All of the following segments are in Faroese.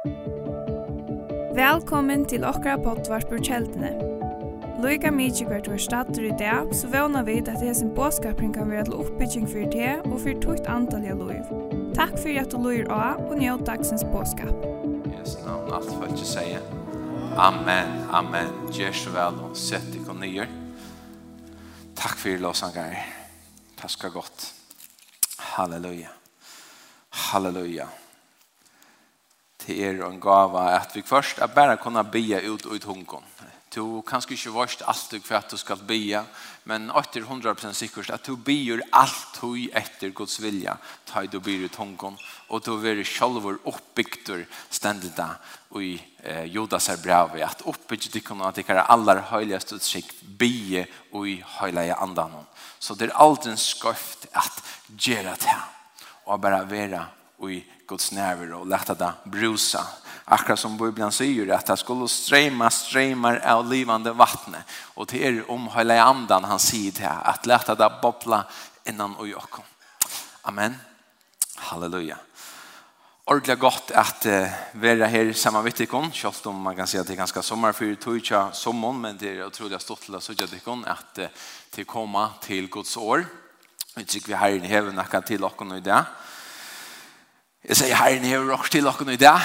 Velkommen til okra pottvarpur kjeldene. Loika mykje hvert var stater i dag, så vana vi at hesen båskapring kan være til oppbygging for det og for tukt antall av loiv. Takk for at du loir av og njød dagsens båskap. Jesu navn, alt for ikke sier. Amen, amen. Gjør så vel og sett ikon nyer. Takk for låsangar. Takk skal godt. Halleluja. Halleluja til er og en gava at vi først er bare kunne bia ut ut hunkon. Du kanskje ikke varst alt for at du skal bia, men 800% sikkert at du bier alt du etter Guds vilja, ta du bier ut hunkon, og du vil selv oppbygdur stendig da i eh, Judas er brev, at oppbygd de kunne at det kan aller høyligast utsikt bie og i høylige andan. Så det er aldri en skøft at gjøre det, og bare være og i Guds nerver och lätta det brusa. Akkurat som Bibelen sier att det skulle strömma strömmar av livande vattnet. Och till er om hela andan han sier det här. Att lätta det bobla innan och jag kom. Amen. Halleluja. Ordentlig gott att uh, vara här samman med dere, selv om man kan säga at det er ganska sommer, for att ikke sommaren. Men det er otroligt stort til å søke dere, att uh, till komma till Guds år. Vi tycker vi här i heaven kan till och med det. Jeg sier Herren er råk til dere i dag.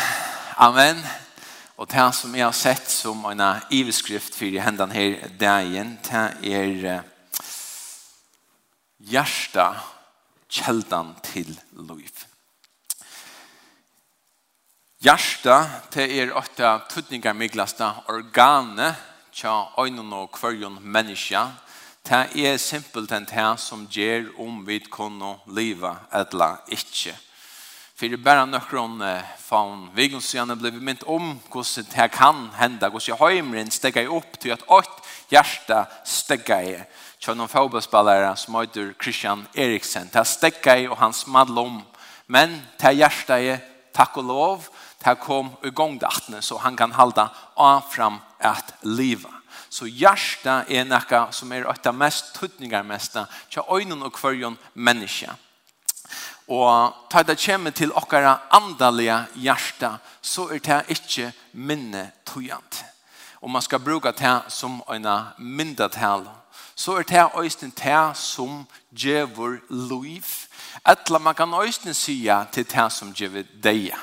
Amen. Og det som jeg har sett som en iveskrift for hendene her dagen, det er hjärsta kjeldan til liv. Hjärsta, det er åtta tuttningar miglasta organet tja øynene og kvarjon menneska. Det er simpelthen det som gjør om vi kunne liva eller ikke. Det För det bara några fan vägen så gärna blev mynt om hur det här kan hända. Hur jag hemrin stäcker upp till att ett hjärta stäcker i. Kör någon fotbollsspelare som heter Christian Eriksen. Det här stäcker i och han smadlar om. Men det här hjärta är tack och lov. Det kom igång det så han kan hålla av fram att leva. Så hjärta är något som är ett av mest tydningar mesta. Kör ögonen och kvarjon människa. Og ta det kommer til okkara andalige hjärta, så er det ikke minne tøyant. Og man skal bruka det som en myndetal. Så er det øysten det som gjør liv. Etla man kan øysten sya til det som gjør deia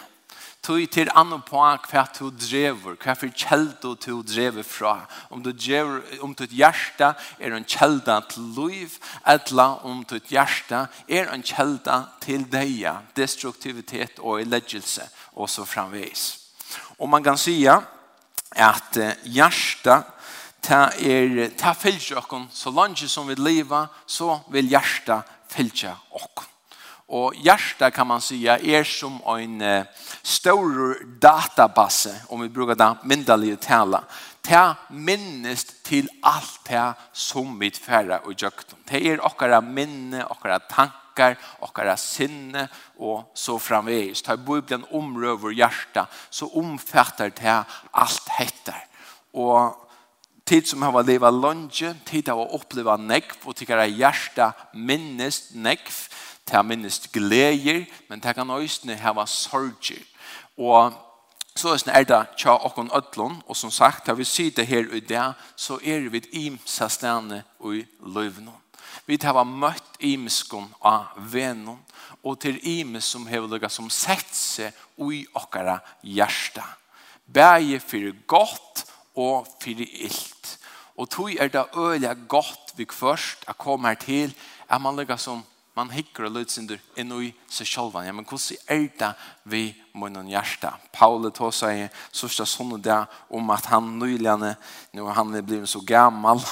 tog til annan på hva du drever, hva for kjelda du drever fra. Om du drever, om ditt hjärta er en kjelda til liv, eller om ditt hjärta er en kjelda til deia, destruktivitet og eleggelse, og så framvis. Og man kan si at hjärta ta er ta fylgja okkon, så langt som vi leva, så vil hjärta fylgja okkon. Og hjärtat kan man säga är som en stor database om vi brukar det myndaliga tala. Det minnes till allt det som vi färra och jökt. Det är åkara minne, åkara tankar, åkara sinne och så framvis. Ta Bibeln omrör vår hjärta så omfattar det allt detta. Och tid som har leva långt, tid har uppleva nekv och tycker att hjärta minnes nekv til er minnes gleder, men det kan øyne hava sorger. Og så er det tja okkon ødlån, og som sagt, da vi sitter her i det, så er vi imsa stene i løvnån. Vi har møtt imeskon av venon, og til imes som har lukket som sett seg i okkara hjärsta. Bæge for godt og for illt. Og tog er det øyelig godt vi først er kommet her til, er man lukket som man hikker og løtsinder inn i seg selv. Ja, men hvordan er det vi må noen hjerte? Paul tar seg sørste sånne der om at han nylig, nå han er blevet så gammel,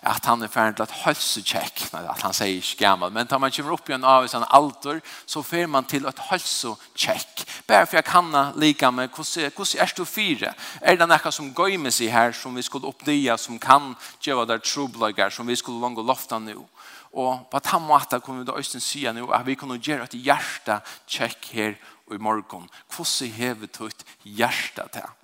at han er ferdig til et hølsekjekk. Nei, at han sier ikke gammel, men tar man kommer opp igjen av sin alder, så fer man til et hølsekjekk. Bare for jeg kan like med, hvordan, hvordan er det fire? Er det noe som går med seg her, som vi skulle oppdige, som kan gjøre der trobløyger, som vi skulle lange lofta nå? Og Og på den måten kunne vi da også si nå at vi kunne gjøre et hjerte tjekk her i morgen. Hvordan har vi tatt hjerte til?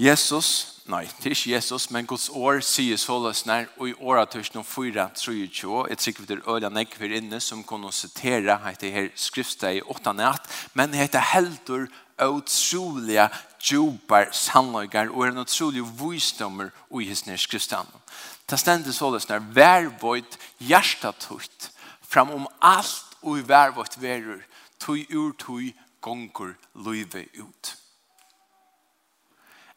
Jesus, nei, det er ikke Jesus, men Guds år sier såles nær, og i året tørs noen fyra, tror jeg ikke, jeg tror ikke det er øyne nekver inne som kunne sitere heter her skriftet i åttende natt, men heter heldur utrolige djupar sannløygar og er en utrolig visdommer i hisne skriftan. Det stendet såles når vervoit hjertet fram om alt og vervoit verur tøy ur tøy gongur løyve ut.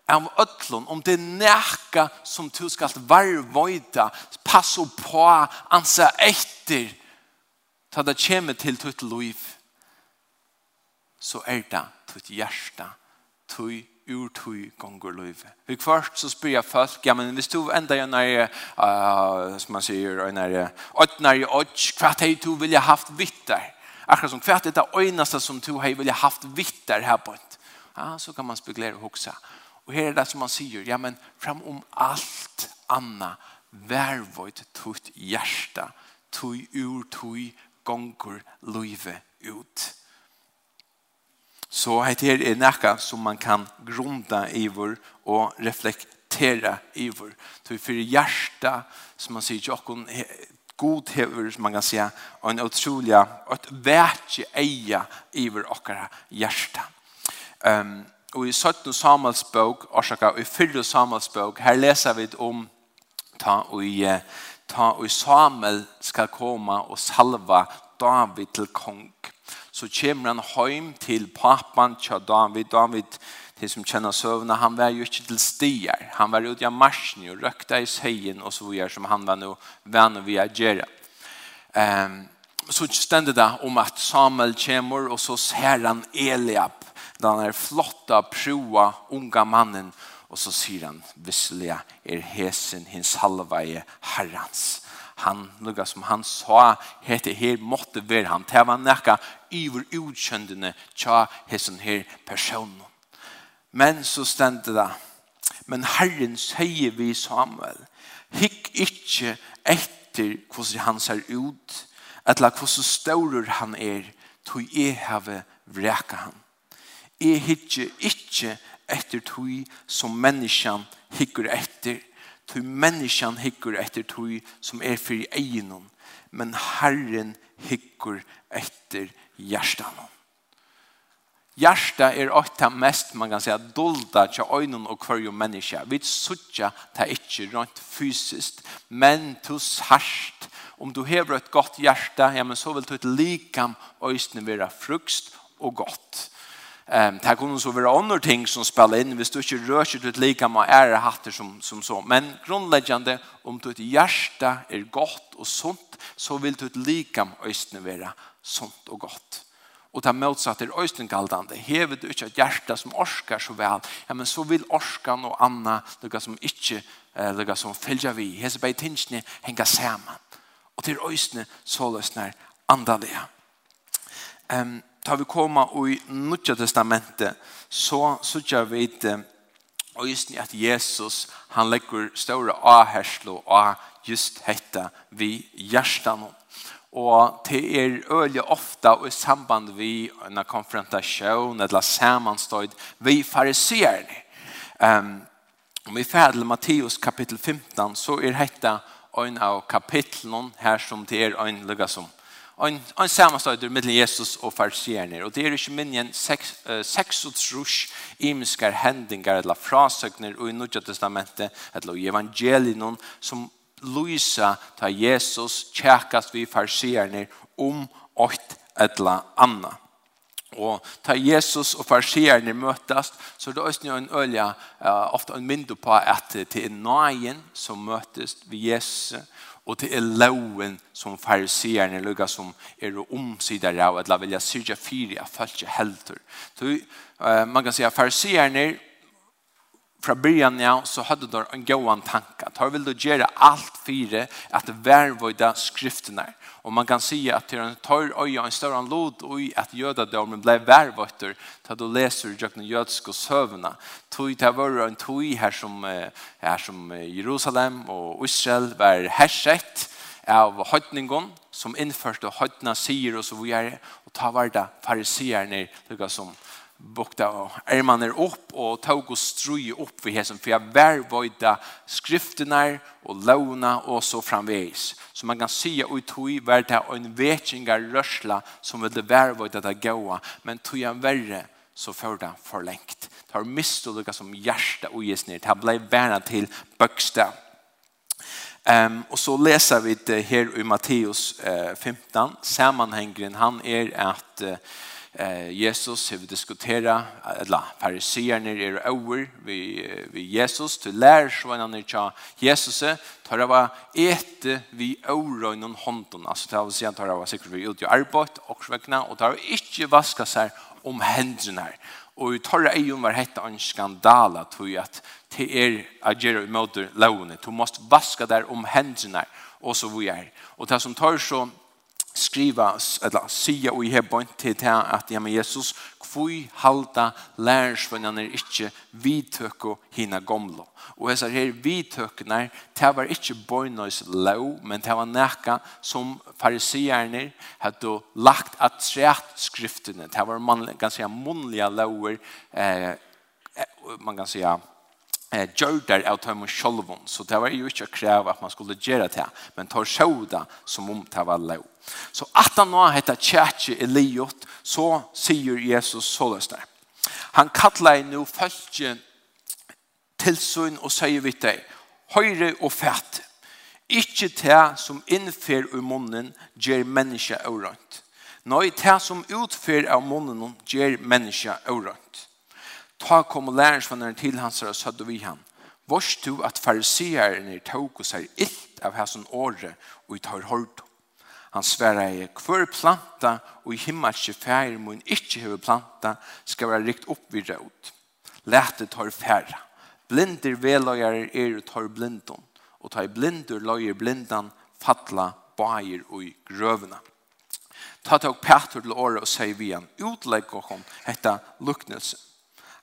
Av ötlun, om det er nekka som du skal varvoida, pass på, ansa etter, ta det kjemme til tutt løyve, så er det tutt hjertet tui ur tui gongur løyve. Vi kvart så spyr jeg folk, ja, men hvis du enda jo nær, uh, som man sier, nær, ått nær i ått, hva hei du vilja haft vittar? Akkurat som hva er det øynaste som du hei vilja haft vittar her på et? Ja, så kan man spekulere og hoksa. Og her er det som man sier, ja, men fram om alt anna, vervoid tutt hjärsta, tui ur tui gongur løyve ut. Så det her er nekka som man kan grunda ivor og reflektera ivor. Så for hjärsta som man sier til okkon god hever, som man kan säga, og en utrolig, og et vetje eia iver okkara hjärsta. Um, og i 17 Samuels bok, orsaka, og i 4 Samuels bok, her leser vi om ta og i, ta og i Samuel skal komme og salva David til kong så kommer han hjem til papan til David. David, det som känner søvnene, han var ju inte till stier. Han var ute av marsjen och rökta i seien och så videre som han var nu vän och via Gera. Um, så stender det om att Samuel kommer och så ser han Eliab, den er flotta, proa, unga mannen. Och så sier han, vissliga er hesen, hins halvaje herrans han, noe som han sa, hette her måtte være han. Det var nekka iver utkjøndene tja hessen her personen. Men så stendte det, men Herren sier vi Samuel, hikk ikkje etter hvordan han ser ut, eller hvordan staurer han er, tog jeg have vreka han. Jeg hikker ikkje etter tog som menneskene hikker etter, Tog människan hickor efter tog som är för egnon. Men Herren hickor efter hjärtan. Hjärta är ofta mest man kan säga dolda till ögonen och kvarje människa. Vi suttja det inte rent fysiskt. Men tos härst. Om du har ett gott hjärta, ja, men så vill du ett likam ögonen vara frukst och gott. Ehm det kunne så være andra ting som spelar in. hvis du ikke rører ut lika med ære hatter som, som så. Men grundläggande om du ett hjärta er godt og sunt, så vil ditt like med östne vara sunt og godt. Og det motsatt er østene galdande. Hever du inte ett hjärta som orskar så väl. ja, men så vil orskan og anna noe som ikke, eh, noe som følger vi. Hes bare tingene henger samman. Og til östne så løsner andalige. Ehm tar vi koma i Nya testamentet så sutja vi och just ni at Jesus han lägger stora avherslo och just hetta vi hjärtan og det er øye ofta og i samband vi en konfrontasjon eller sammanstøyd vi fariserer um, om vi fer Matteus kapittel 15 så er hetta en av kapitlen her som det er en som en, en sammanstøyder mellom Jesus og farsierne. Og det er ikke minne en seks, uh, seks og trus imiskar hendinger eller frasøkner og i Nudja testamentet eller i evangelien som Luisa ta Jesus tjekkast vi farsierne om åt etla anna. Og ta Jesus og farsierne møtast, så det også en ølja, uh, ofte en mindre på at det er nøyen som møtes ved Jesus, og det er loven som farsierne lukka som er omsidere av, eller vilja syrja fyri av følge helter. Så, uh, man kan si at farsierne fra början ja, så hadde de en gåan tanke. De ville gjøre alt fire at vervøyda skriftene. Og man kan si at det er en tør øye og en større lod og at jødadomen ble vervøyter til du leser i jødske søvnene. Tog det var en tog her som, her som Jerusalem og Israel var herset av høytningen som innførte høytene sier og så videre. Og ta var det fariserne som bukta ärmaner upp och tog och strui upp vid hesen för jag värvojda skrifterna och låna och så framvägs. Så man kan se ut tog vart det en vetsingar rörsla som ville värvojda det gåa men tog jag värre så för det förlängt. Det har misslyckats som hjärsta och ges ner. Det blev värna till böcksta. Um, och så läser vi det här i Matteus uh, 15. Sammanhängren han är att uh, eh, Jesus har vi diskutera eller fariserne er over vi, vi Jesus. Til lærersvannene tja Jesus tar det var ete vi over noen hånden altså det vil si tar det var sikkert vi ut i og svekna og tar ikke vaska seg om hendene og i torra eion var hetta en skandala tog at til er agera i møter lovene, du måste vaska der om hendene og så vi er og det som tar så skriva eller sia og i hebon til til at ja men Jesus kvui halda lærersvennan er ikkje vidtøkko hina gomlo og hesa her vidtøkkene ta var ikkje boynois low men ta var nekka som fariseerne hadde lagt at træt skriftene ta var man ganske munliga lover eh, man kan säga eh, gjørdar av dem sjolvun, så det var jo ikke å kreve at man skulle gjøre det, men tar sjåda som om det var lov. Så at han nå heter Tjertje Eliot, så sier Jesus så løsner. Han kallar nu til tilsyn og sier vidt deg, høyre og fæt, ikke te som innfer i munnen gjer menneska aurant. Nei, te som utfer av munnen gjør menneska aurant. Ta kom og lærersvanneren til hans og sødde vi han. Vårs du at fariseerne tog og sier illt av hans året og i tar hård. Han sverre i hver planta og i himmelske fære må en ikke heve planta skal være rikt opp vid råd. Læte tar fære. Blinder veløyere er og tar blindon. Og tar blinder løyer blindan fatla bager og i grøvene. Ta tog Petter til året og sier vi han utlegg og hon hetta luknelse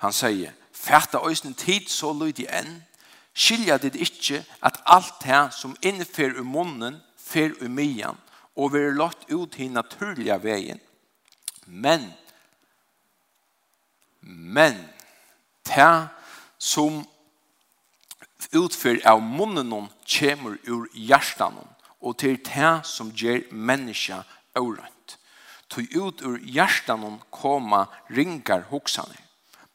Han sier, fæta øysen tid så lydig enn, skilja dit ikkje at alt det som innfer ur munnen, fer ur myan, og vi er lagt ut i naturliga veien. Men, men, det som utfer av munnen kommer ur hjertan, og til det som gjør menneska årønt. Tu ut ur hjertan koma ringar hoksaner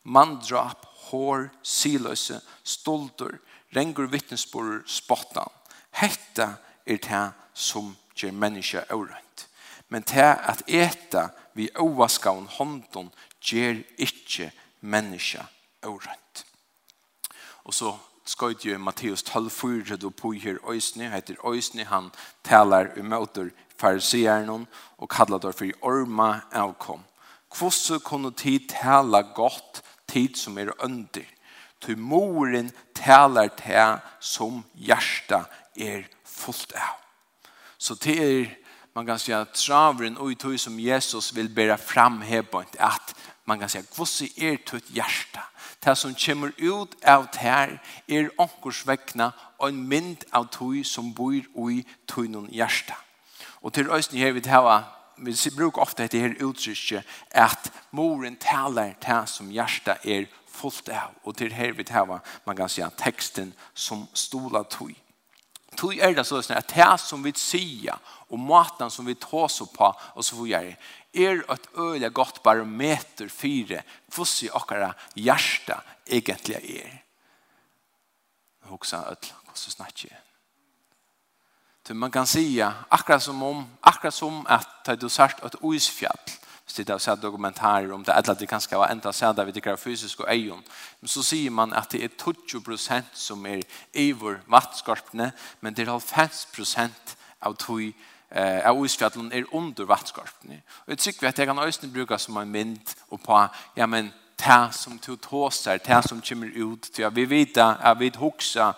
mandrap, hår, siløse, stolter, rengur vittnesbord, spottan. Hetta er det som gjør menneska overrønt. Men det at eta vi ovaskaun hånden gjør ikke menneska overrønt. Og så skal jo Matteus 12, 4, då på her Øysni, heter Øysni, han talar møter fariseren og kallar det for orma avkom. Hvordan kunne tid tala godt tid som er under. Ty moren talar til som hjärsta er fullt av. Så det er, man kan säga, travren og tog som Jesus vil bära fram hebant, at man kan säga, hvordan er tøyt hjärsta? Det som kommer ut av det er ånkors vekkna og en mynd av tøy som bor i tøynon hjärsta. Og til øyne her vi det vi brukar ofta det här uttrycket att moren talar det som hjärta är fullt av. Och till här vid här man kan säga texten som stola tog. Tog är det så att det som vi säger och maten som vi tar så på och så vidare är ett öliga gott barometer fyra fossi okkara hjärta egentligen är. Hoxa öll, vad så snackar Till man kan säga akkurat som om akkurat som att ta du sagt att isfjäll. Så det har sett dokumentarer om det eller det kanske var ända så där vi det fysiska ögon. Men så säger man att det är 20 som är över vattskorpne men det är 50 av tog eh av isfjällen är under vattskorpne. Och jag tycker att jag kan ösnen bruka som en mynd och på ja men ta som tog tåsar, ta som kommer ut. Ja, vi vet att vi huxa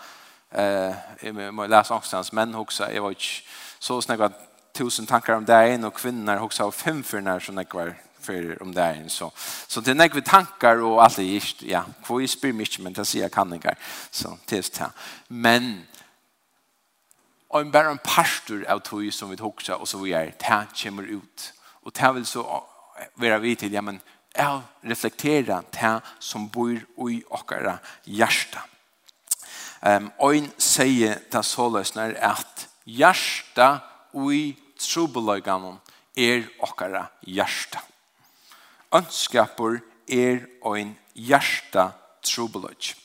jeg må lese angstens menn også, jag var ikke så snägt tusen tankar om dagen och kvinnor också har fem förnar som såna var för om dagen så så det nägg tankar och allt är just ja kvar ju spyr mycket men det ser jag kan inte så test här men en bara en pastor av tog som vi också och så vi är det kommer ut och det vill så vara vi till ja men jag reflektera det som bor i åkara hjärta Um, Oin sier til såløsner at hjärsta ui trubeløyganen er okkara hjärsta. Ønskapur er ein hjärsta trubeløyg.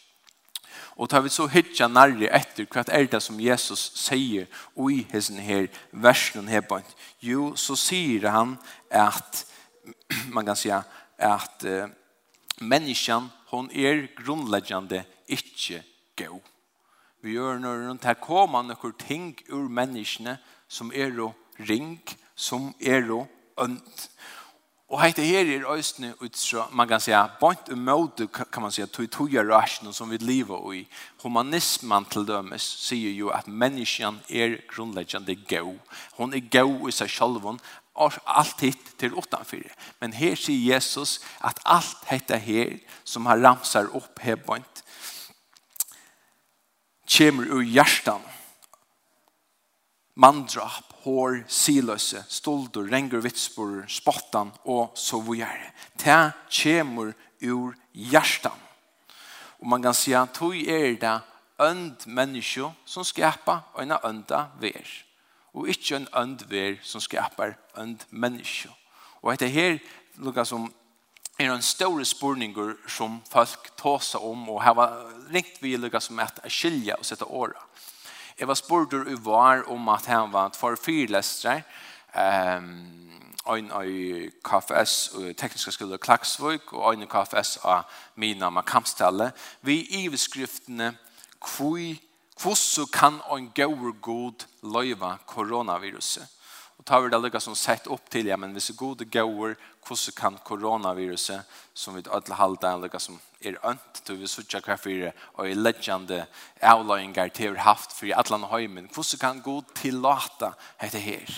Og tar vi så hitja nærri etter hva er det som Jesus sier ui hessen her versen her bant. Jo, så sier han at man kan säga at uh, människan hon er grunnleggjande ikkje god vi gjør når det kommer noen ting ur menneskene som er og ring, som er og ønt. Og heite her er østene ut så man kan säga bort og mode kan man säga tog tog er rasen som vi lever i. Humanismen til dømes sier jo at menneskene er grunnleggende go. Hon er go i seg selv og alt hitt til utanfyr. Men her sier Jesus at alt dette her som har ramsar opp her bort kommer ur hjertan. Mandrap, hår, siløse, stolder, renger, vitsborer, spottan og så vujere. Det kommer ur hjertan. Og man kan si at tog er det ønd menneske som skapar og en ønda ver. Og ikke en ønd ver som skapar ønd menneske. Og dette her lukka som er en større spurninger som folk tåsa om og hava ringt vi lukka som at skilja og sette åra. Jeg var spurdur i var om at han var for fyrlestre um, ein i KFS og tekniska skola Klaksvøk og ein i KFS av mina med kampstalle vi iveskriftene kvui Hvordan kan en gaur god løyve koronaviruset? Og tar vi det lukka som sett opp til, ja, men hvis det gode gauer, hvordan kan koronaviruset, som vi alle halda er lukka som er ønt, til vi sutja hva fyrir, og er leggjande avløyngar til vi haft fyrir atlan høymen, hvordan kan god tillata dette her?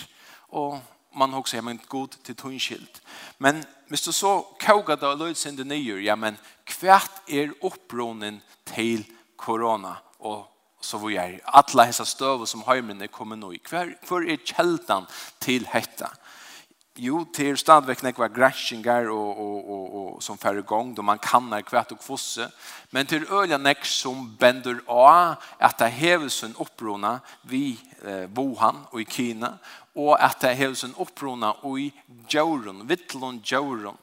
Og man har också men god til tunnskilt. Men hvis du så kogar det löd sin det nyer, ja men kvärt er upprånen till corona og så vi er alla hessa støv som heimen er kommet nå i. Hvor er kjeldan til hetta? Jo, det er stadigvæk nekva græsjinger og, og, og, og, som færre gong, då man kannar kvært og kvosse. Men til øyla nek som bender av at det heves en opprona vi eh, Wuhan og i Kina, og at det heves en opprona og i Djauron, Vittlon Djauron,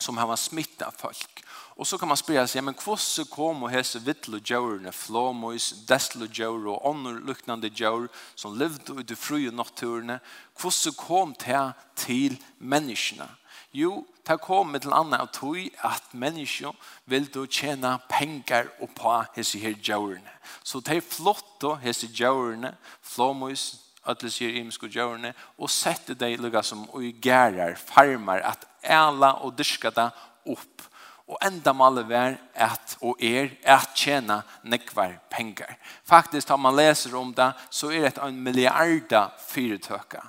som har smittat folk. Og så kan man spela sig, ja, men hvordan kom og hese vittlo djørene, flåmøys, deslo djør og annor luknande djør som levde ut i frie naturene, hvordan kom det til menneskene? Jo, det kom med till annan av tog at mennesker vil du tjene penger och på hese her djørene. Så det er flott å hese djørene, flåmøys, alle sier imsko djørene, og sette dig lukka som og gærer, farmar, at æla og dyrke det upp Og enda malet vær at og er at tjena nekvar pengar. Faktisk, har man leser om det, så er det en milliarda fyretøkka.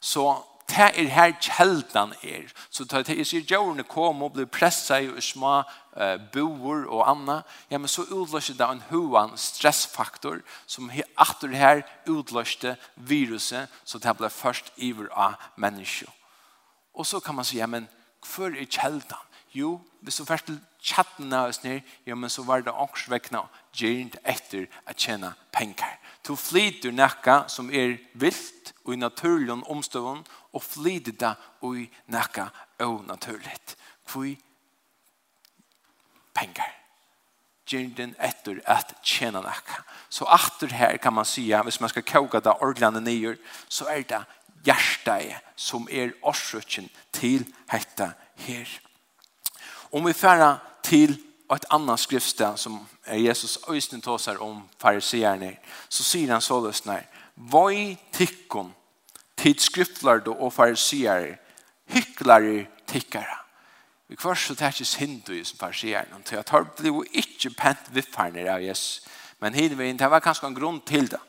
Så det er her kjeldan er. Så det er sier djørene kom og blir pressa i små uh, boer og anna. Ja, men så utløser det en hoan stressfaktor som atter her utløste viruset så det ble først iver av mennesker. Og så kan man si, ja, men hvor er kjeldan? Jo, hvis du først til chatten av oss ned, ja, men så var det også vekkene gjernt etter å tjene penger. Du flyter nekka som er vilt og i naturlig omstående, og flyter det og i nekka og naturlig. Hvor penger? Gjernt etter å tjene nekka. Så etter her kan man si, hvis man skal kåka det ordene nye, så er det hjertet som er årsøkken til dette her. Om vi færa til ett annat skriftsted som er Jesus øysten tåsar om fariseerne så sier han så lyssnar Vad är tikkon till skriftlärd och fariseer hycklare tickare? Vi kvar så täckes hindu som fariseerne och jag tar det och pent viffärner av Jesus men hinner vi inte, det var kanskje en grunn til det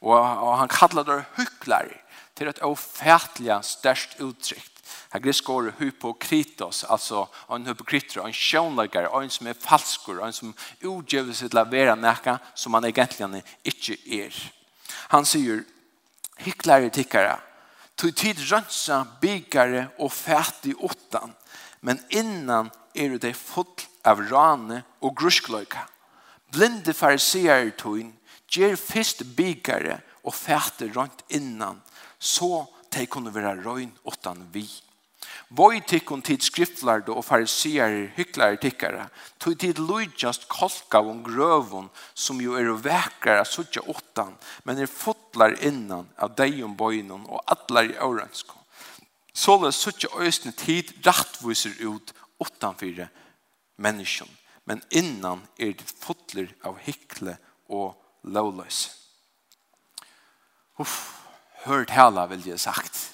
Og, og han kallar det hyklare til et ofertelig størst uttrykk. Her grisk går hypokritos, alltså en hypokritor, en sjönläggare, en som er falskor, en som utgjøver sig til å være näka som han egentlig ikke er. Han sier, hyklare tikkare, tog tid rønsa, byggare og fætig åttan, men innan er det full av rane og gruskløyka. Blinde fariserar tog ger fyrst byggare og fätt rönt innan, så de kunne være røyn åttan vi. Voi tikkun tid skriftlærde og farisier hyklare tikkare, tog tid lujtjast kolka om grøvun som jo er vekkare suttja åttan, men er fotlar innan av deg om bøynun og atlar i årensko. Såle suttja øysne tid rattviser ut åttan fire menneskjon, men innan er det fotler av hykle og lovløs. Uff, hørt hela vil jeg sagt.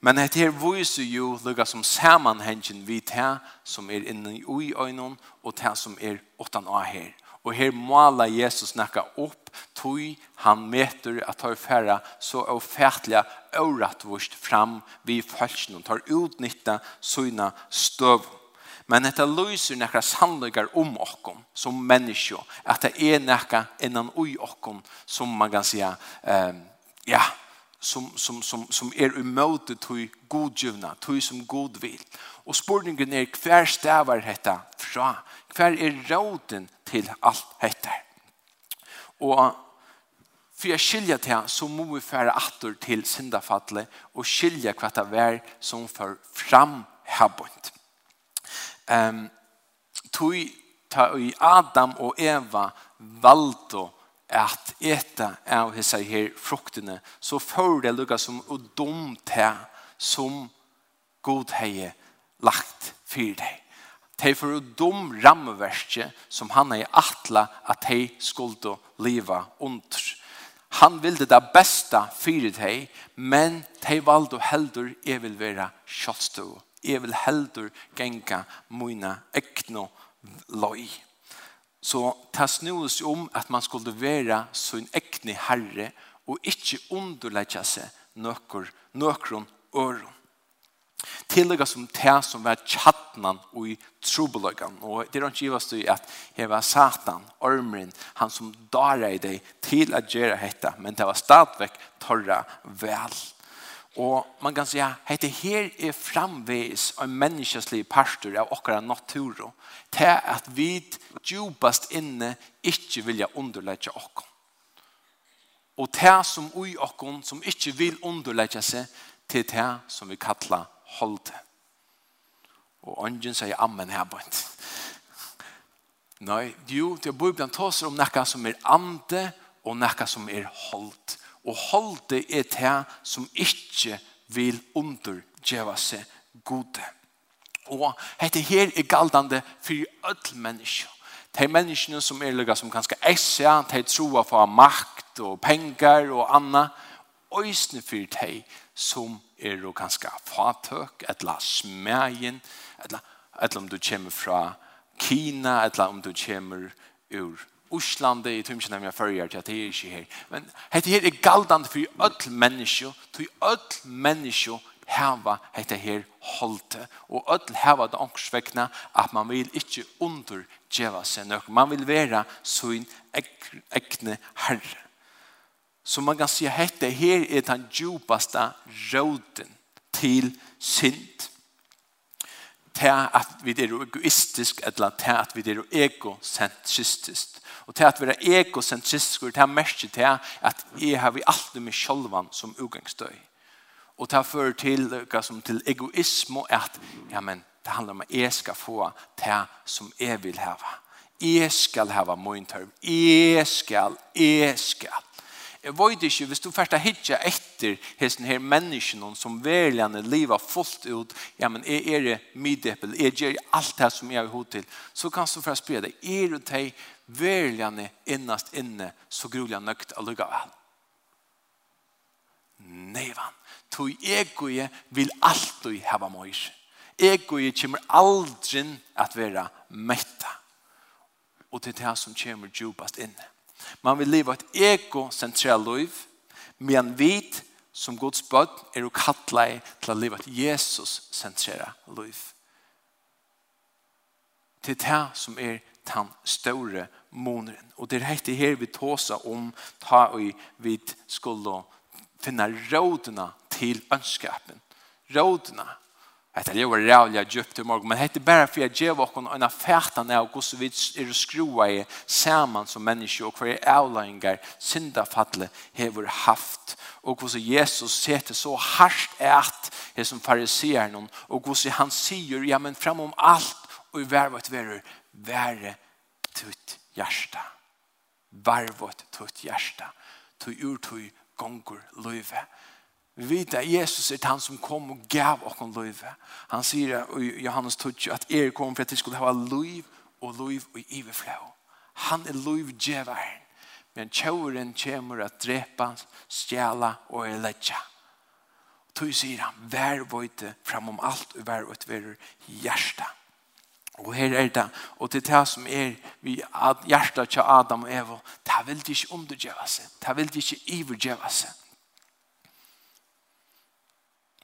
Men det her viser jo lukka som samanhengen vi det som er inne i øynene og det som er åttan av her. Og her måla Jesus snakka opp tog han meter at tar færre så avfætliga årettvurst fram vi falskene og tar utnytta sina støv. Men dette lyser nekka sannløygar om okkom som menneskje, at det er nekka innan ui okkom som man kan säga, eh, ja, som, som, som, som er umøte til godgjøvna, til som god vil. Og spørningen er hver stavar dette fra? Hver er råden til alt dette? Og for jeg skilja til så må vi fære atter til syndafattelig og skilja hva det er som får fram herbund. Um, tog ta i Adam og Eva valgte at eta av hessa her fruktene, så får det lukka som å dom til som god hei lagt for deg. De får å dom rammeverket som han er atla at de skulle leva under. Han ville det beste for deg, men de valgte heldur jeg vil være kjøttstå. Jeg vil heldur genga mine ekne løy. Så det snus om at man skulle være sin ekne herre og ikke underlegge seg nøkker, nøkron øron. Tillegga som det som var tjattnan og i trobelagan. Og det er ikke givast i at var satan, ormren, han som darar i deg til göra gjøre hetta, men det var stadvekk torra vel. Og man kan säga att det här är framvis av menneskeslig pastor av åkara natur. Det är att vi djupast inne inte vilja underlägga åkara. Og det som ui åkken som ikke vil underlegge seg til det som vi kallar holde. Og ånden sier amen her på. Nei, jo, det er bøyblant oss om nekka som er ande og nekka som er holdt og holde er det som ikke vil undergjeva seg gode. Og dette her er galdende for alle mennesker. De menneskene som er lukka som ganske essa, de troa på makt og pengar og anna, øysene for de som er jo ganske fatøk, eller smegin, etla, eller om du kommer fra Kina, etla om du kommer ur Osland i tumsen när jag följer till att det är inte här. Men det här är galdande för öll människor. För öll människor hava hetta her holte Og öll hava det angstvekna at man vil ikke undergjeva seg nok Man vil vera sin ekne herre. Så man kan si at her er den djupaste råden til synd til at vi er egoistisk, eller til at vi er egocentristisk. Og til at vi er egocentristisk, og til at merke til at jeg har vi alltid med sjølvan som utgangsstøy. Og til at fører til, som til egoism, og at ja, men, det handler om at jeg skal få det som jeg vil hava. Jeg skal hava min tørv. Jeg skal, jeg skal. Jeg vet ikke, hvis du først hittar etter hesten her menneskene som verligene lever fullt ut, ja, men er, er det middepel, er det alt det som jeg har hod til, så kan du først spørre deg, er det de verligene innast inne, så grulig nøkt og lukka vel? Nei, vann. Toi egoje vil alltid hava møys. Egoje kommer aldrin at vera metta. Og til det som kommer djupast inne. Man vil leva ett egocentralt liv, men vit som Guds bön er och kalla til å leva et Jesus-centrerat liv. Det er det som er den store måneden. Og det er det her vi tåsar om ta og vi skulle finne rådene til ønskapen. Rådene Etter det var rævlig djupt i morgen, men hette bare for jeg gjør okken en av fætene av hvordan vi er skrua i sammen som mennesker, og hver avløyngar syndafattle har haft og hvordan Jesus setter så hardt et det som fariserer noen og hvordan han sier ja men fram om alt og i vervet verur være tutt hjärsta vervet tutt hjärsta tu ur tu gongur løyve Vi vet at Jesus er han som kom og gav oss løyve. Han sier i Johannes 12 at er kom for at de skulle ha løyv og løyv og iverflå. Han er løyvgjeveren. Men tjåren kommer at drepa, stjæla og er ledja. Og tog sier han, vær vøyte fram om alt og vær vøyte vær hjärsta. Og her er det, og til det som er vi hjärsta til Adam og Eva, det vil de ikke undergjeva seg, det vil de ikke ivergjeva seg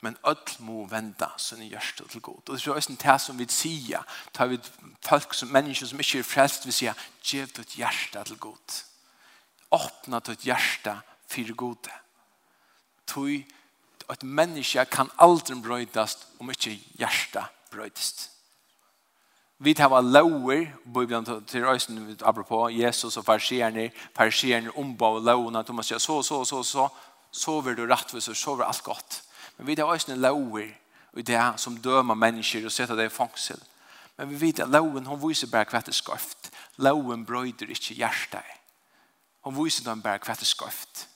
men öll må vända sin hjärsta till god. Och det är ju det som vi säger, tar vi folk som människor som inte är frälst, vi säger, ge ditt hjärta till god. Öppna ditt hjärta för god. Tog att människa kan aldrig bröjdas om inte hjärta bröjdas. Vi tar var lower Bibeln till ösen apropå Jesus och farisierna farisierna ombav lowna Thomas så så så så så så vill du rättvis och så var allt gott. Men vi har også en lover i det som dømer mennesker og setter det i fangsel. Men vi vet at loven, hun viser bare hva det skøft. Loven brøyder ikke hjertet. Hun viser dem bare hva det skøft.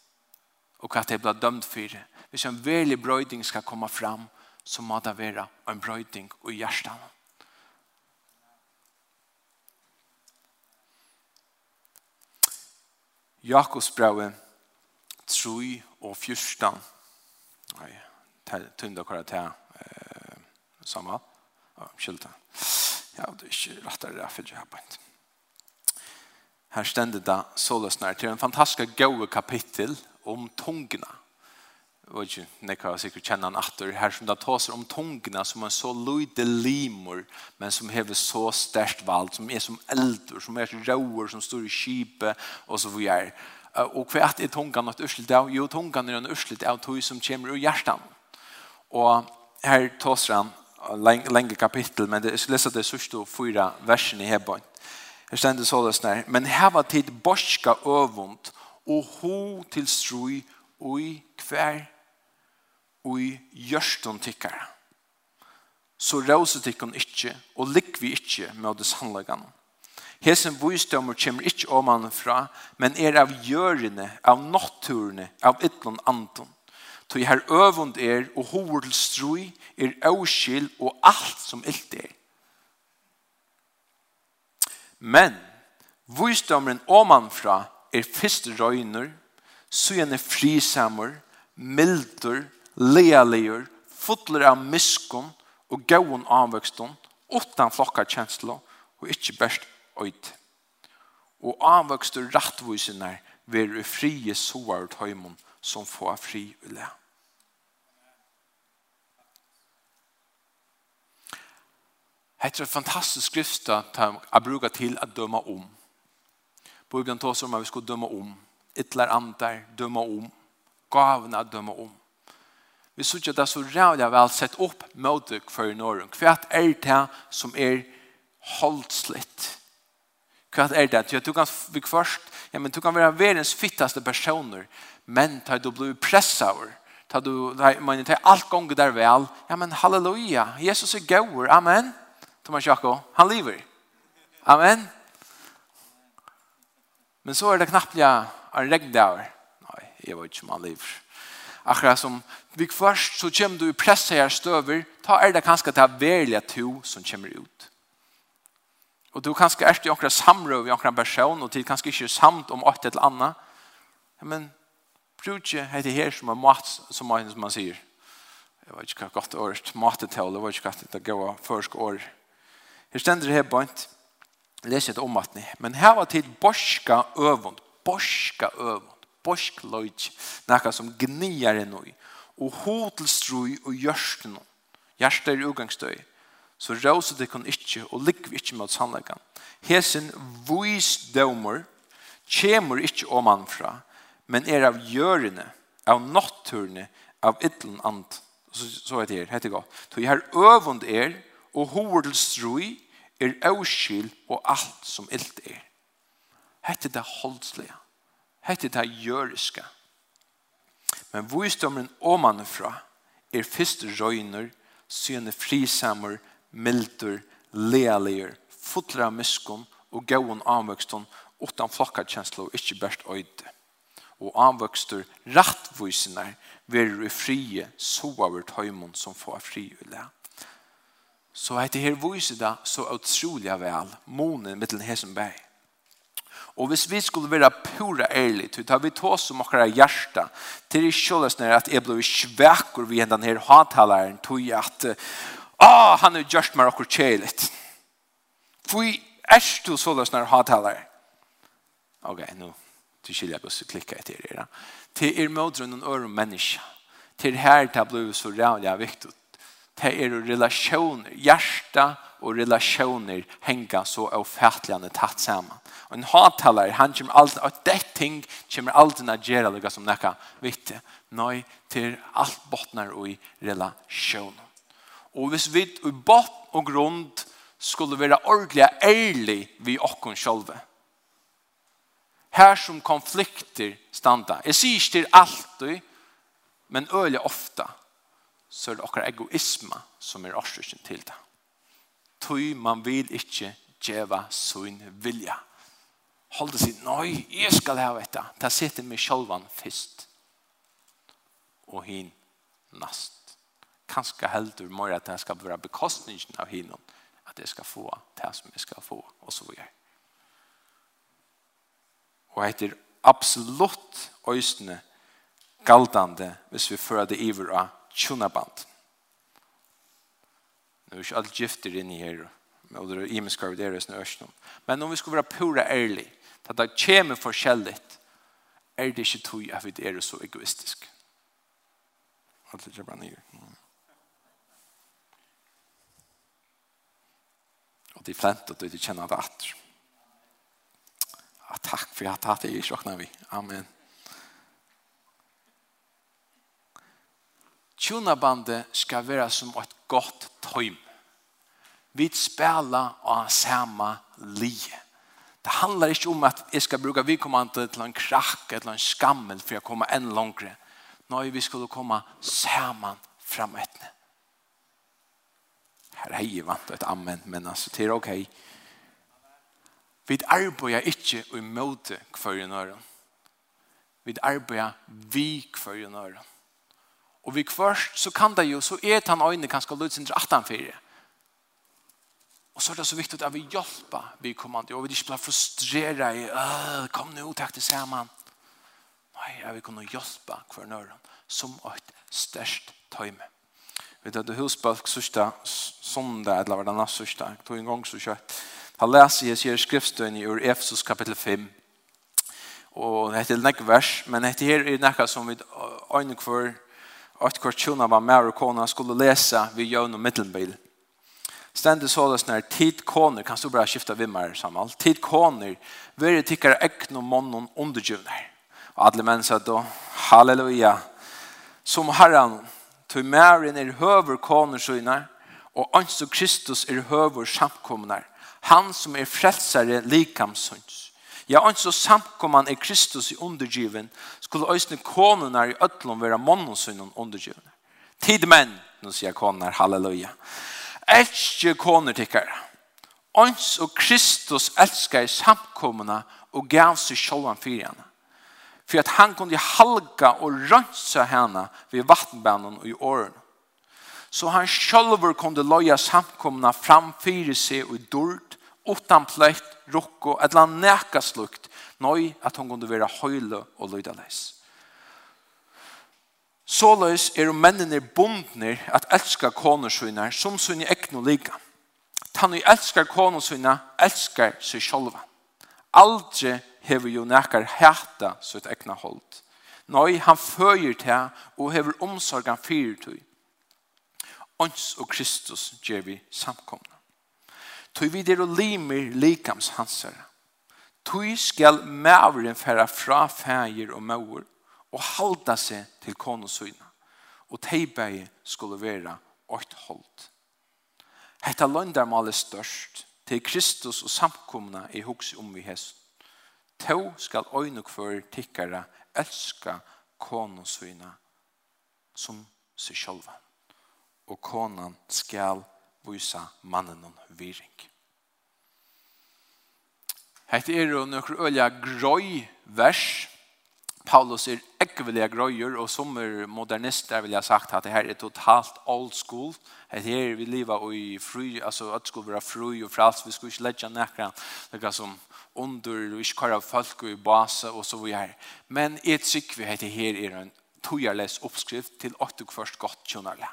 Og hva det ble dømt for. Hvis en veldig brøyding skal komme fram, så må det være en brøyding i hjertet. Jakobs Jakobsbraue 3 og 14. Nei tunda kvar att eh samma ja ja det är inte rättare det för jag på inte här ständer det så lösnar till en fantastisk goa kapitel om tungna och ju nekar säkert känna en åter här som det tas om tungna som en så lite limor men som häver så starkt vald som är som eldor som är råor som står i skipe och så vidare och kvärt är tungan något av? jo tungan är en ursligt av tog som kommer ur hjärtan Og her tås han lenge kapittel, men jeg skal lese det sørste og fyra versen i Hebron. Her stender så det sånn. Men her var tid borska øvund og ho til strøy i kvær i gjørstånd tikkare. Så rauset tikkon ikkje og likvi ikkje med det sannlagene. Hesen bostømmer kommer ikkje fra, men er av gjørene, av natturene, av ytlån anton. Tog her øvund er, og hovedstrui er avskill og alt som ilt er. Men, oman fra er fyrste røyner, er frisamur, mildur, lealier, fotler av miskun og gauon avvøkston, åttan flokkar kjenslo og ikkje best øyt. Og avvøkstor rattvusinar er, veru frie soar ut høymon som få fri ulle. Hetta er fantastisk skrifta som jeg bruker til at døme om. Bibelen tar som at vi skal døme om. Ytler andar, døme om. Gavene døme om. Vi synes at det så rævlig vel sett opp mot dere for i Norge. Hva er det som er holdslitt? Hva er det? Ja, du kan bli først, ja, men du kan være verdens fittaste personer, men tar du blir pressa over. Tar du, man, tar alt gonger der vel. Ja, men halleluja. Jesus er gauer. Amen. Amen. Thomas Jakob, han lever. Amen. Men så er det knappt ja, en der. Nei, jeg vet ikke om han lever. Akkurat som vi først så kommer du i presse her støver, ta er det kanskje til er to som kommer ut. Og du kanskje er til akkurat samrøv i akkurat person, og til kanskje ikke samt om alt eller annet. Men bruk ikke dette her som er mat, som man, som man sier. Jeg vet ikke hva godt året, matetel, jeg vet ikke hva det går først året. Her stender her bønt, leser et om ni, men her var til borska øvund, borska øvund, borsk løyt, nekka som gnier enn oi, og hotelstrui og gjørsten, gjørsten er ugangstøy, så rauset det kan ikkje, og likv ikkje mot sannleggan. Hesen visdommer, kjemur ikkje omanfra, men er av gjørene, av natturne av ytlen and. Så, så er det her, heter det godt. Så her øvund er, og hoved til er avskil og alt som ilt er. Hette det holdslige. Hette det gjøriske. Men visdommeren omanifra er første røyner, syne frisammer, milder, lealier, fotler av miskunn og gauon avvøkstun utan flokkarkjensla og ikkje best øyde. Og avvøkstur rattvisene verur i frie soavert høymon som får fri ulæg. Så heter her viser det så utrolig vel, månen mittelen her som. Og hvis vi skulle være pura ærlig, så tar vi ta oss om akkurat hjärsta til det kjøles nere at jeg ble svekker ved denne her hattaleren, tog jeg at, ah, han er gjørst meg akkurat kjærlig. For er du så løs nere hattalaren. Ok, nå til skiljer jeg også klikka etter det. Til er mødre noen øre menneske. Til her det ble så rævlig viktig det er relasjoner, hjärta og relasjoner henger så avfärdligande tatt samman. Og en hattalare, han kommer alltid, og det ting kommer alltid å gjøre det som nekka vitte. Nei, til alt bottnar og i relasjoner. Og hvis vi i bott og grund skulle være ordentlig ærlig vi okkon sjolve. Her som konflikter standa. Jeg sier ikke til alltid, men øyelig ofta så er det okkar egoisma som er årsøkken til det. Tøy man vil ikke djeva sin vilja. Hold det sitt, nei, jeg skal ha dette. Ta sitter meg sjølvan først. Og hin nast. Kanskje heldur må at det skal være bekostningen av hinon. At jeg skal få det som jeg skal få, og så videre. Og etter absolutt øysene galdande hvis vi fører det iver av tjonaband. Nu er ikke alt gifter inne her, og det er imenskar av deres nørsnum. Men om vi skulle være pura ærlig, at det kommer forskjellig, er det ikke tog at vi er så egoistisk. Alt det er bare nye. Og det er flent at du ikke kjenner det atter. Takk for at det er ikke åkna vi. Amen. Tjonabandet skal være som et godt tøym. Vi spiller av samme lige. Det handlar inte om att jag ska bruka vidkommande till en krack eller en skammel för att komma än längre. Nej, vi skulle komma samman fram ett. Här har jag vant ett amen, men alltså det är okej. Okay. Vi arbetar inte i möte kvar i nören. Vi arbetar vi kvar i nören. Og vi kvørst, så kan det jo, så er han øyne kanskje lødsindre 18 fyrir. Og så er det så viktig at vi hjelper vi kommande, og vi ikke blir frustrere i, kom nå, takk til sammen. Nei, jeg vil kunne hjelpe hver nøren, som et størst tøyme. Vi tar det husbalk sørste sondag, eller hva det neste sørste, tog en gang så kjøtt. Han leser jeg sier skriftstøyene i Efesus kapittel 5, og det heter nekk vers, men det her er nekka som vi øyne hver og et kvart tjona var med og kona skulle lese ved jøvn og middelbil. Stendig så det sånn tid koner, kan du bare skifte vimmer sammen, tid koner, være tikkere ekne og månen undergjøvner. Og alle menn sa da, halleluja, som herren, tog mæren er høver koner søgner, og anstå Kristus er høver samkomner, han som er frelsere likamsøns. Ja, og så samkomman er Kristus i undergiven, skulle øsne konene i øtlom være månensynen undergiven. Tid menn, nå sier koner, halleluja. Elsker koner tikkere. Ons og Kristus elskar i samkommene og gav seg sjålan fyrir henne. For at han kunne halga og rønsa henne ved vattenbanen og i åren. Så han sjølver kunne loja samkomna framfyrir seg og dord utan pløyt, rukko, et eller annet nækka slukt, nøy at hun kunne være høyle og lydaleis. Såløys er mennene bondner at elskar konersvinner som sunne ekno lika. Tann vi elskar konersvinner, elskar seg sjolva. Aldri hever jo nekar hæta sitt ekna hold. Nei, han føyer til og hever omsorgan fyrir tøy. Ons og Kristus gjer vi samkomna. Tui vi der og limer likams hanser. Tui skal mævren færa fra fægir og mæver og halda seg til konosyna. Og teibeie skulle være åkt holdt. Hetta løndarmal er størst til Kristus og samkomna i hugsi om vi hest. To skal øyne for tikkara elska konosyna som seg sjølva. Og konan skal vysa mannen og viring. Hette er jo nokre ølja grøy vers. Paulus er ekvelige grøyer, og som er modernister vil jeg sagt at det her er totalt old school. Hette er vi liva i fru, altså at det skulle være fru og frals, vi skulle ikke legge nekra nekra som under, og ikke kare folk og i base og så videre. Men et sikvi hette her er en tojarles oppskrift til at først godt kjønnerlig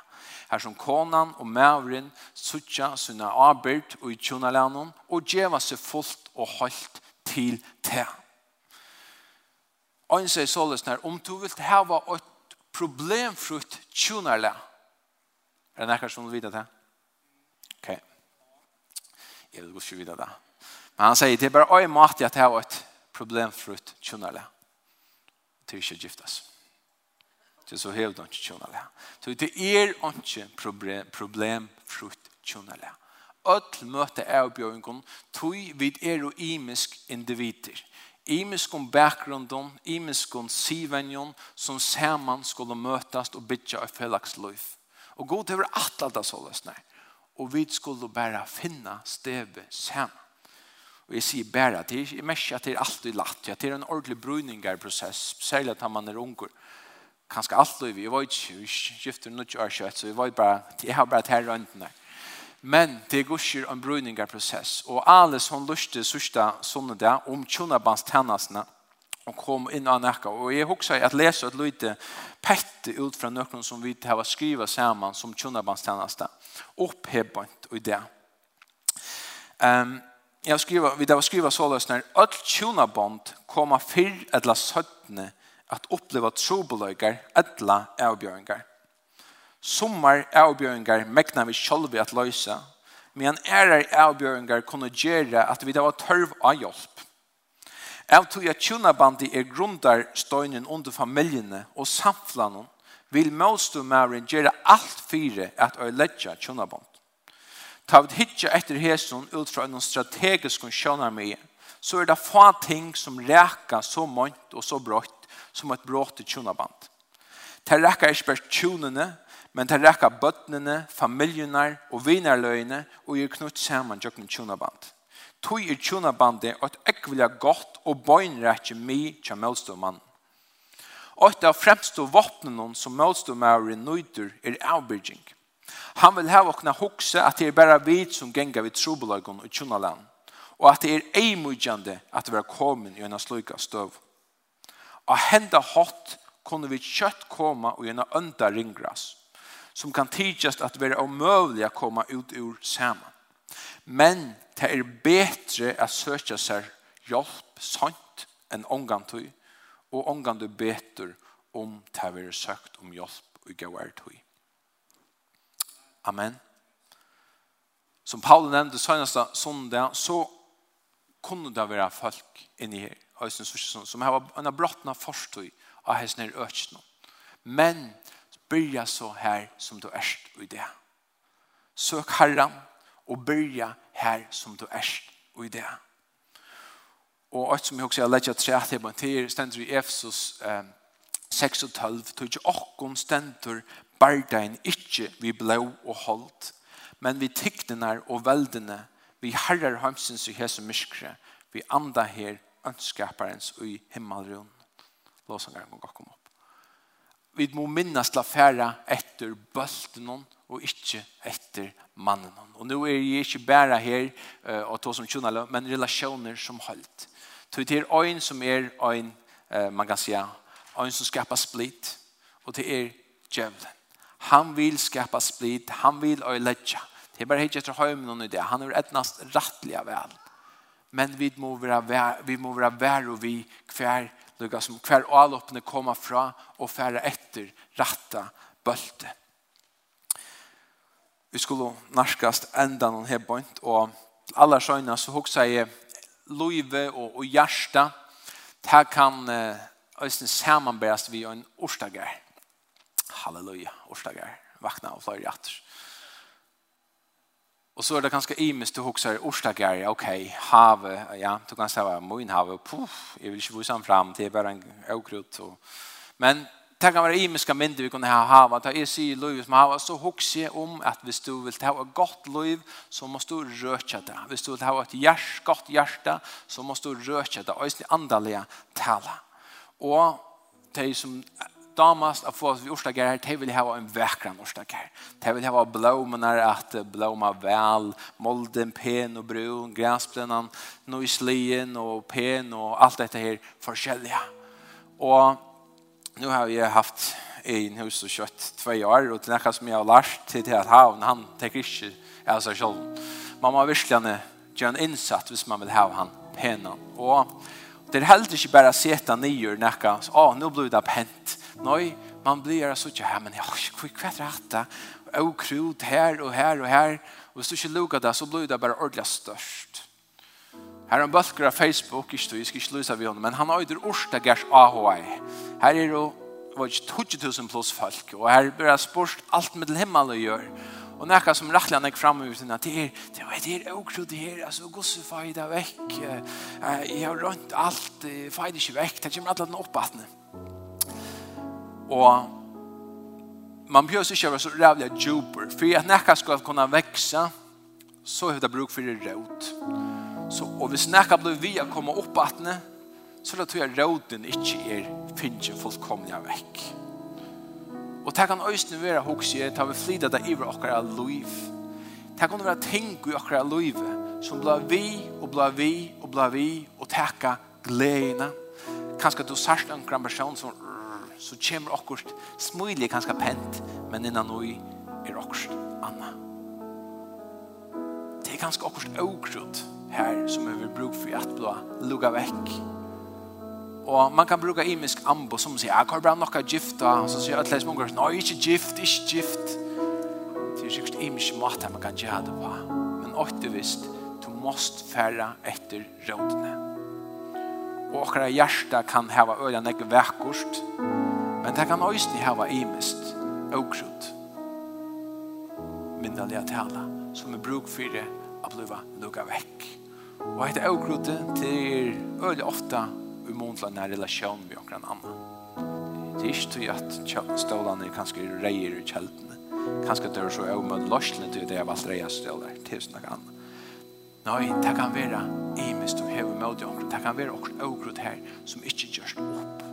her som konan og mævren suttja sunna arbeid og i tjonalanon og djeva seg fullt og holdt til te. Og han sier såles når om du vil hava et problemfrutt tjonala er det nekkar som vil vite det? Ok. Jeg vil ikke vite det. Men han sier det er bare øye mat at det er et problemfrutt tjonala til ikke giftes til så hev du ikke tjonale. Så det er ikke problem, problem frukt tjonale. Øtl møte er oppgjøringen, tog vi er og imisk individer. Imisk om bakgrunden, imisk om sivenjon, som sammen skulle møtast og bytja av felagsløyf. Og god over alt alt det såles. Og vi skulle bare finne stevet sammen. Og jeg sier bare at det er ikke at det er alltid latt. Det er en ordentlig brunningarprosess, særlig at man er unger kanskje alt livet, jeg var ikke, vi skifter noe år kjøtt, så jeg var bare, jeg har bare her røntene. Men det går ikke en brunningarprosess, og alle som lyste sørste sånne der, om tjonabans tennasene, og kom inn av nekka. Og jeg husker at lese et lite pette ut fra nøkken som vi har skrivet sammen som tjonabans tennasene, opphebbant og det. Um, jeg har skrivet, vi har skrivet så løsner, at tjonaband kommer fyr et la søttene, at oppleva trobeløygar, etla avbjøringar. Sommar avbjøringar mekna vi sjolvi at løysa, men ærar avbjøringar kunne gjere at vi da var tørv av hjelp. Av tog at tjunabandi er grundar støynen under familjene og samflanen, vil målstu mæren gjere alt fire at øyletja tjunaband. Ta vi hitja etter hesun ut fra en strategisk kjønarmi, så er det få ting som reka så mønt og så brått som et bråte tjonaband. Det rekker ikke bare tjonene, men det rekker bøttene, familjene og vinerløyene og gjør knutt sammen til tjonaband. Tøy er tjonabandet og et ekvilja godt og bøgnrekke mi til målståmannen. Og et av fremste våpnene som målståmæren nøyder er avbyrging. Han vil hava åkne hokse at det er bare vi som ganger ved trobolagon og tjonaland, og at det er eimujande at det er kommet i en sløyka støv av henda hot kunne vi kjøtt komme og gjennom ønda ringgras, som kan tidsast at være omøvelig å komme ut ur saman. Men det er betre at søke seg hjelp sant enn til og ångantøy betur om det er søkt om hjelp og til Amen. Som Paul nevnte søgneste sondag, så kunne det være folk inni her, høysen som, som har en brottna forstøy av høysen her økene. Men byrja så her som du erst i det. Søk Herren og byrja her som du erst i det. Og alt som jeg også har lett at tre til på en tid, stender i Efesus eh, 6 og 12, tog ikke åkken stender bardein ikke vi blå og holdt, men vi tyktenar og veldene Vi herrar heimsins i hese myskre. Vi anda her ønskaparens i himmelrun. Låsangaren må gå kom opp. Vi må minnas la færa etter bøltenon og ikkje etter mannen. Og nå er jeg ikke bare her uh, og to som kjønner, men relasjoner som holdt. Så det er en som er en, uh, man kan si, en som skapar split, og det er djevelen. Han vil skapa split, han vil øyledja. Det er bare ikke etter høymen noen idé. Han er etnast rettelig vel. Men vi må være vi må være vær og vi hver lukka som hver alloppne komma fra og færa etter ratta bølte. Vi skulle narskast enda noen her bønt, og alla sjøyna så hoksa jeg loive og, og hjärsta. Det kan øyne samanbærast vi en orstager. Halleluja, orstager. Vakna og fløyre atter. Halleluja. Och så är det ganska imiskt du huxar orsdagar. okej, okay, have, ja, du kan säga min have, puff, jag vill inte vuxan fram, det är bara en åkrut. Och... Men det kan vara imiska mindre vi kunde ha hava, det är sig i liv som hava, så huxar om att hvis du vill ha ett gott liv så måste du röka det. Hvis du vill ha ett hjärs, gott hjärta så måste du röka det, och andaliga tala. Och de som damast av få oss vid orstagar här, de vil ha en vekran orsdager. De vil ha blommorna att blomma väl, molden, pen och brun, gräsplännan, noislien och pen och allt detta här forskjellige. Och nu har jag haft en hus og kött två år och til nekka som jag har lärt till at havn, han tenker ikke av seg selv. Man må verkligen göra en insats hvis man vill ha han penan. Och Det er heller ikke bare å bara sätta nyer näka. å, nå blir det pent. Nei, man blir så ikke her, men jag hur kvätt rätta. Og krut her og her og her. Og hvis du ikke lukker det, så blir det bare ordentlig størst. Her er en bølger av Facebook, ikke du, jeg skal ikke lysa av henne, men han har jo det orsta gärs AHI. Her er det var 20 000 plus folk, og her blir det spørst alt med himmel å gjøre. Og när som rettelig han er fram ut den att det det det er också det her, alltså gosse fajda veck. Jag har runt allt fajda sig veck. Det kommer alla den uppbattne. Och man behöver ikke være så rævlig djuper. För at nekka ska kunna växa så har det bruk för det rødt. Så och hvis snackar blir vi att komma upp attne så då tror jag roten inte är finche fullkomliga veck. Og det kan øyne være hos jeg, ta vi flytta det iver akkurat liv. Det kan være ting i akkurat liv, som blir vi, og blir vi, og blir vi, og takka gledene. Kanskje du sørst en gran person som så kommer akkurat smøylig kanskje pent, men innan noe er akkurat anna. Det er ganske akkurat akkurat her som vi vil bruke for at blå lugga vekk Og man kan bruka imisk ambo som sier, jeg har bare nokka gifta, og så sier alle som unger, nei, ikke gift, ikke gift. Det er sikkert imisk mat man kan gjøre det på. Men åtte visst, du måst færa etter rådene. Og åkara hjärsta kan hava øyla nek vekkost, men det kan òsni hava imisk åkrut. Minnalega tala, som er bruk fyrir a bliva lukka vekk. Og heit åkrutet til øyla ofta i mån til denne relasjonen med noen annen. Det er ikke til at stålene er kanskje reier i kjeltene. Kanskje det er så jeg med løsene til det jeg valgte reier ståler til sånn annet. Nei, det kan være i mis du hever med deg omkring. Det kan være okkur avgrod her som ikke gjørs opp.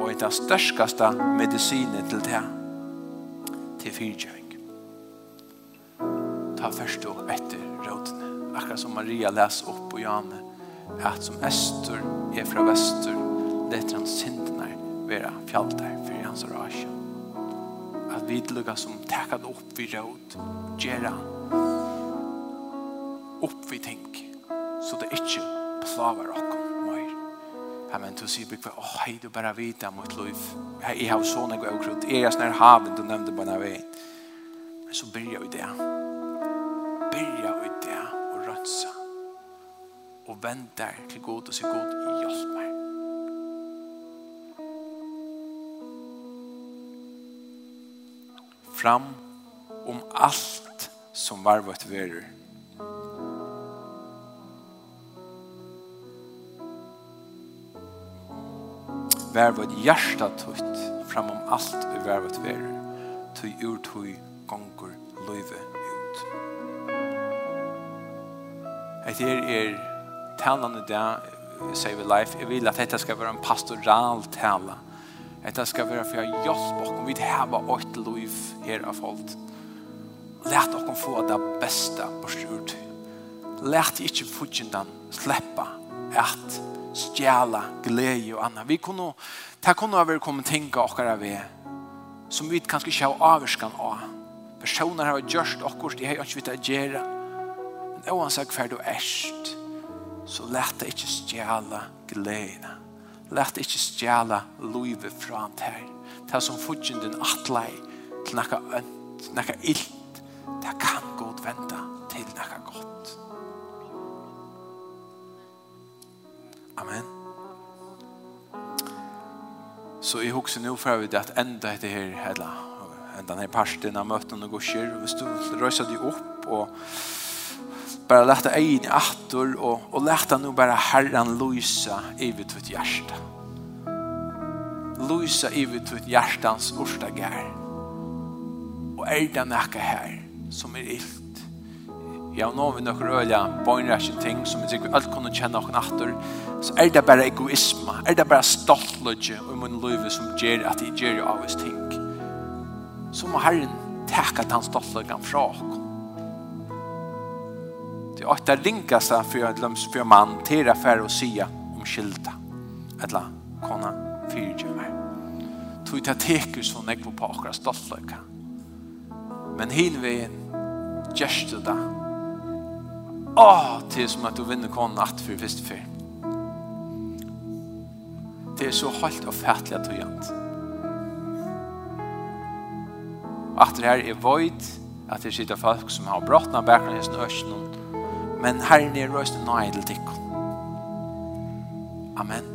Og et av størskaste medisinet til det til fyrtjøring. Ta først og etter akkurat som Maria läs upp och Janne att som öster är från väster det han synderna vera fjalltar för hans rage att vi lukar som täckat upp vid råd gera upp vid tänk så det inte plavar och mer Amen, du sier bygg, åh, hei, du bare vita mot liv. Jeg har sånne gode okrutt. Jeg er snær haven, du nevnte bare vei. Men så byrja vi det. Byrja og vend der til god og sier god, hjelp meg. Fram om alt som var vårt verer. Vær vårt hjärsta tutt fram om alt vi var vårt verer. Tui ur tui gonger løyve ut. Etter er talan i det, sier vi life, jeg vil at dette skal være en pastoral tala. Dette skal være for jag hjälp och vi har ett liv her av folk. Lät oss få det beste på styrt. Lät ikke fudgendan slippe at stjæle glede og annet. Vi kunne, det kunne ha vært kommet tänka oss av er som vi kanskje ikke har avskan av. Personer har gjort oss, de har ikke vitt å gjøre. Men oavsett hver du erst så lät det inte stjäla glädjen. Lät det inte stjäla livet från dig. Det som fudgen din attlai till något önt, något illt, det kan god vänta till något gott. Amen. Så i huxen nu får vi det att ända det här hela ända den här parten av möten och gosjer. Hvis du røyser deg opp og bara lätta in i attor och, och lätta nu bara Herren lysa i vid ditt hjärta. Lysa i vid ditt hjärtans orsta gär. Och är det näka här som är illt. Ja, nå har vi noen øye bøgnræsje ting som vi sikkert alt kunne kjenne noen atter, så er det bare egoisme, er det bare stoltlodje i min løyve som gjør at jeg gjør av oss ting. Så må Herren takke at han stoltløgge fra oss. Det är åtta ringaste för en löms för man till affär och sia om skilda. Ett la kona fyrtjömer. Tog ta teker som jag var på akkurat stoltlöka. Men hin vägen gärste det. Åh, det är som att du vinner kona natt för visst för. Det är så halt och färdligt att du gör Att det här är vojt, att det sitter folk som har brottna bäckna i sin östen men Herren er røst en nøye til tikkun. Amen.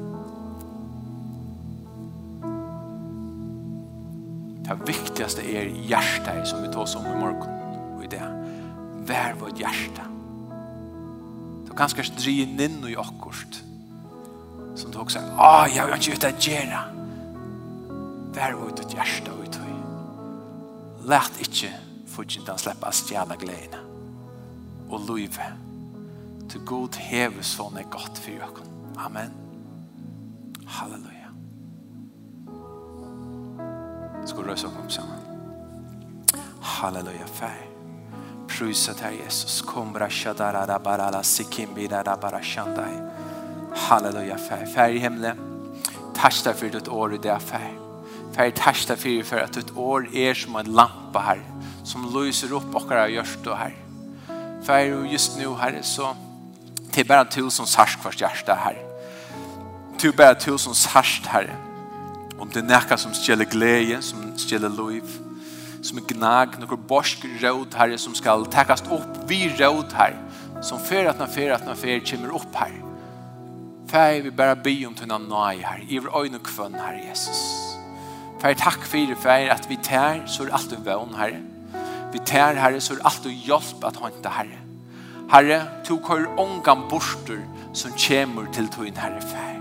Det viktigaste er hjertet som vi tar oss om i morgen og i det. Vær vårt hjerte. Du kan kanskje dreie inn i akkurat som du også sier, ah, jeg vil ikke ut av gjerne. Vær vårt hjerte og ut i. Lært ikke fortsatt å slippe av stjæle gledene og livet til god heve sånn er godt for dere. Amen. Halleluja. Skal du røse opp sammen? Halleluja, fær. Prysa til Jesus. Kom, brasha, darara, barala, sikim, bidara, shandai. Halleluja, fær. Fær i himle. Takk deg for ditt år i det, fær. Fær, takk deg for, for at ditt år er som en lampa her, som lyser opp okkara hjørst og her. Fær, just nu, herre, så Det är bara du som sørst for hjerte här. Det er bara du som sørst här. Om det er noe som stjeler glede, som stjeler liv, som er gnag, noen borsk råd her som skal täckas upp vi råd här. Som för att när för att när för kommer upp här. Fær vi bara be om til noen nøy här. I vår øyne kvønn her, Jesus. Fær tack för det för att vi tär så er allt du vøn här. Vi tär herre, så er allt du hjelp att ha inte. Herre, du kører ångan borster som kommer til tøyen herre fær.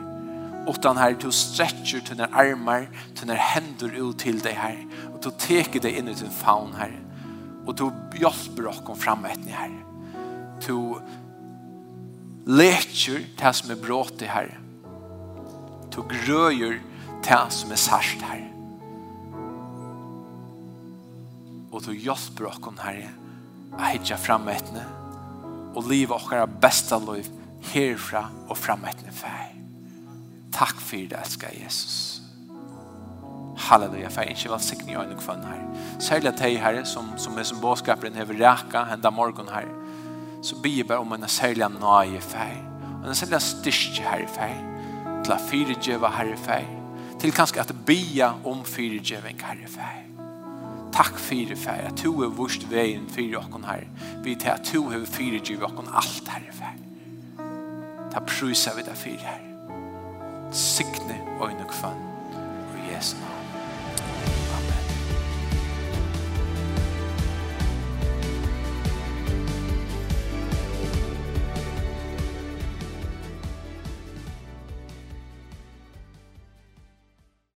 Utan herre, du stretcher tøyne armar, tøyne hender ut til deg herre, og du teker deg inn i din faun herre, og du hjelper oss fram etter herre. Du leker det som er i herre. Du grøyer det som er sarsht herre. Og du hjelper oss herre, a hitja fram etter herre, og liv og vårt beste liv herfra og fram etter feg. Takk for det, elsker Jesus. Halleluja, for ikke var sikker i øynene kvann her. Særlig at jeg herre, som, som er som båskaperen hever reka henda morgen her, så blir jeg bare om en særlig nøye fei. Og en særlig styrke her i feg. Til å fyrdjøve her i. Til kanskje at bia om fyrdjøving her i feg. Takk fyrir fær, at du er vurst veien fyrir okkon her. Vi til at du hever fyrir giv okkon alt her fær. Ta prusa vi da fyrir her. Signe og kvann. og Jesu navn.